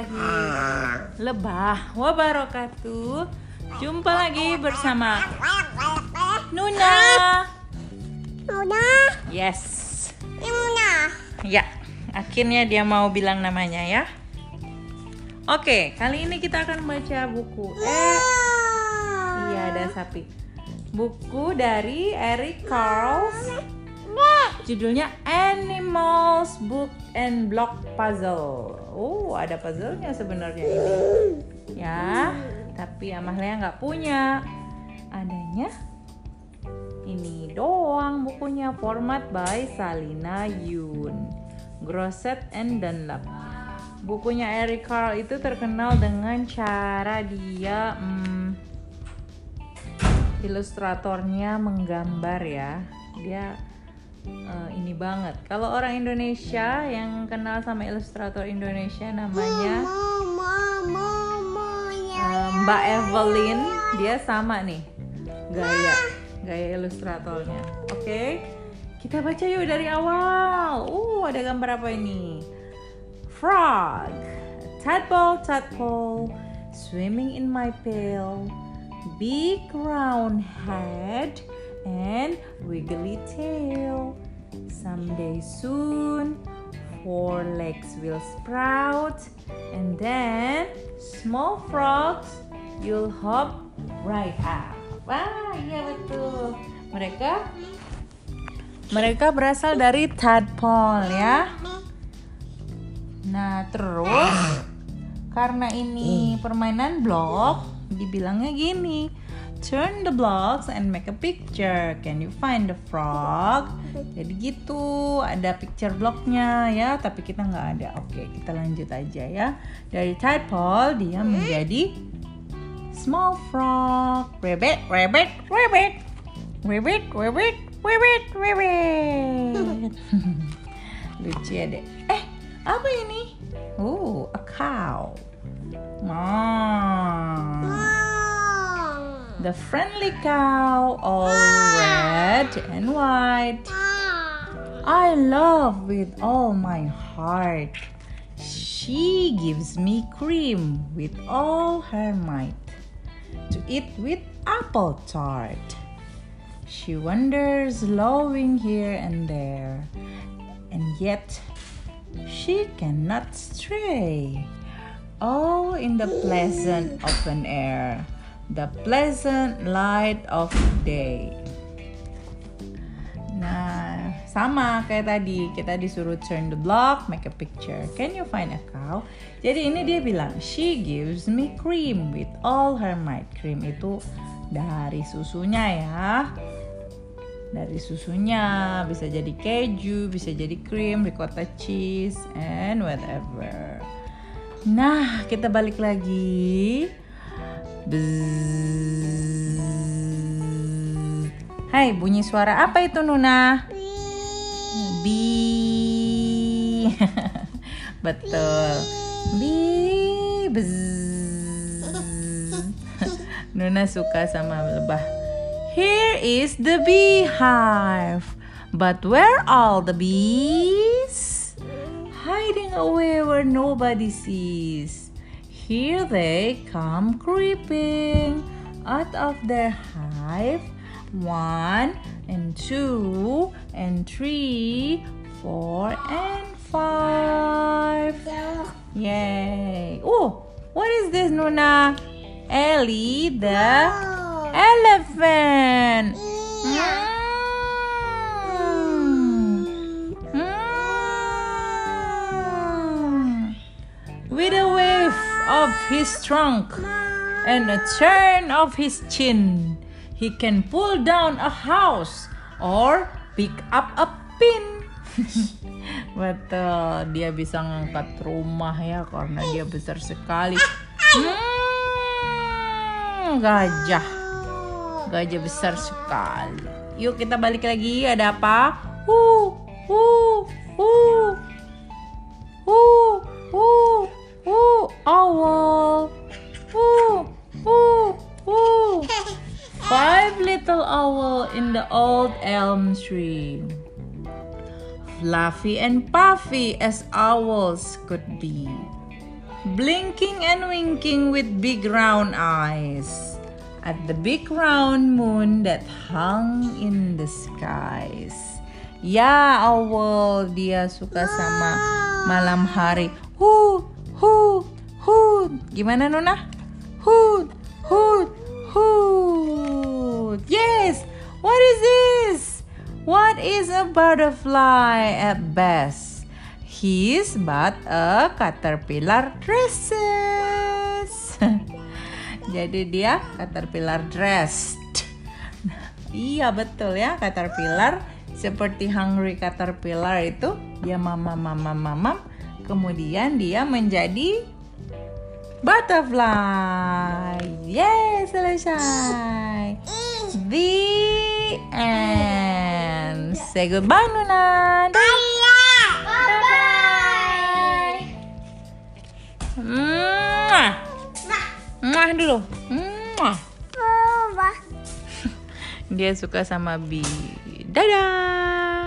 warahmatullahi lebah wabarakatuh. Jumpa lagi bersama Nuna. Nuna, Yes. Nuna. Ya, akhirnya dia mau bilang namanya ya. Oke, kali ini kita akan baca buku. Eh, iya ada sapi. Buku dari Eric Carles. Judulnya Animals Book and Block Puzzle. Oh, ada puzzle-nya sebenarnya ini. Ya, tapi Amalia nggak punya. Adanya ini doang bukunya format by Salina Yun. Grosset and Dunlap. Bukunya Eric Carle itu terkenal dengan cara dia hmm, ilustratornya menggambar ya. Dia eh, ini banget. Kalau orang Indonesia yang kenal sama ilustrator Indonesia namanya ya. eh, Mbak Evelyn, dia sama nih gaya gaya ilustratornya. Oke, kita baca yuk dari awal. Uh, ada gambar apa ini? Frog, tadpole, tadpole, swimming in my pail, big round head, and wiggly tail. Someday soon, four legs will sprout, and then small frogs, you'll hop right up. Wah, iya betul. Mereka mereka berasal dari tadpole ya. Nah, terus karena ini permainan blok, dibilangnya gini. Turn the blocks and make a picture. Can you find the frog? Jadi gitu, ada picture blocknya ya, tapi kita nggak ada. Oke, kita lanjut aja ya. Dari tadpole dia menjadi small frog. Rabbit, rabbit, rabbit. Rabbit, rabbit, rabbit, rabbit. Lucu ya deh. Eh, apa ini? Oh, a cow. Mom. The friendly cow, all red and white. I love with all my heart. She gives me cream with all her might to eat with apple tart. She wanders lowing here and there, and yet she cannot stray. All in the pleasant open air, the pleasant light of day. Nah, sama kayak tadi kita disuruh turn the block, make a picture. Can you find a cow? Jadi ini dia bilang, she gives me cream with all her might. Cream itu dari susunya ya. Dari susunya bisa jadi keju, bisa jadi krim, ricotta cheese, and whatever. Nah, kita balik lagi. Bzzz. Hai, bunyi suara apa itu Nuna? Bi. Betul. Bi. Nuna suka sama lebah. Here is the beehive. But where all the bees? Hiding away where nobody sees. Here they come creeping out of their hive. One and two and three, four and five. Yay! Oh, what is this, Nuna? Ellie the elephant. Of his trunk and a turn of his chin, he can pull down a house or pick up a pin. Betul, dia bisa ngangkat rumah ya karena dia besar sekali. Hmm, gajah, gajah besar sekali. Yuk kita balik lagi. Ada apa? Hu, hu, hu, hu, hu, hu, owl. Hu, hu, hu. Five little owl in the old elm tree. Fluffy and puffy as owls could be. blinking and winking with big round eyes at the big round moon that hung in the skies. Ya Allah, dia suka sama malam hari. Hu, hu, Gimana Nona? Hu, hu, hu. Yes. What is this? What is a butterfly at best? He's but a caterpillar dresses. Jadi dia caterpillar dressed. iya betul ya caterpillar seperti hungry caterpillar itu dia mama mama mama kemudian dia menjadi butterfly. Yes, selesai. The end. Say goodbye, Nuna. Bye. Mwah. Mwah dulu. Mwah. Dia suka sama Bi. Dadah.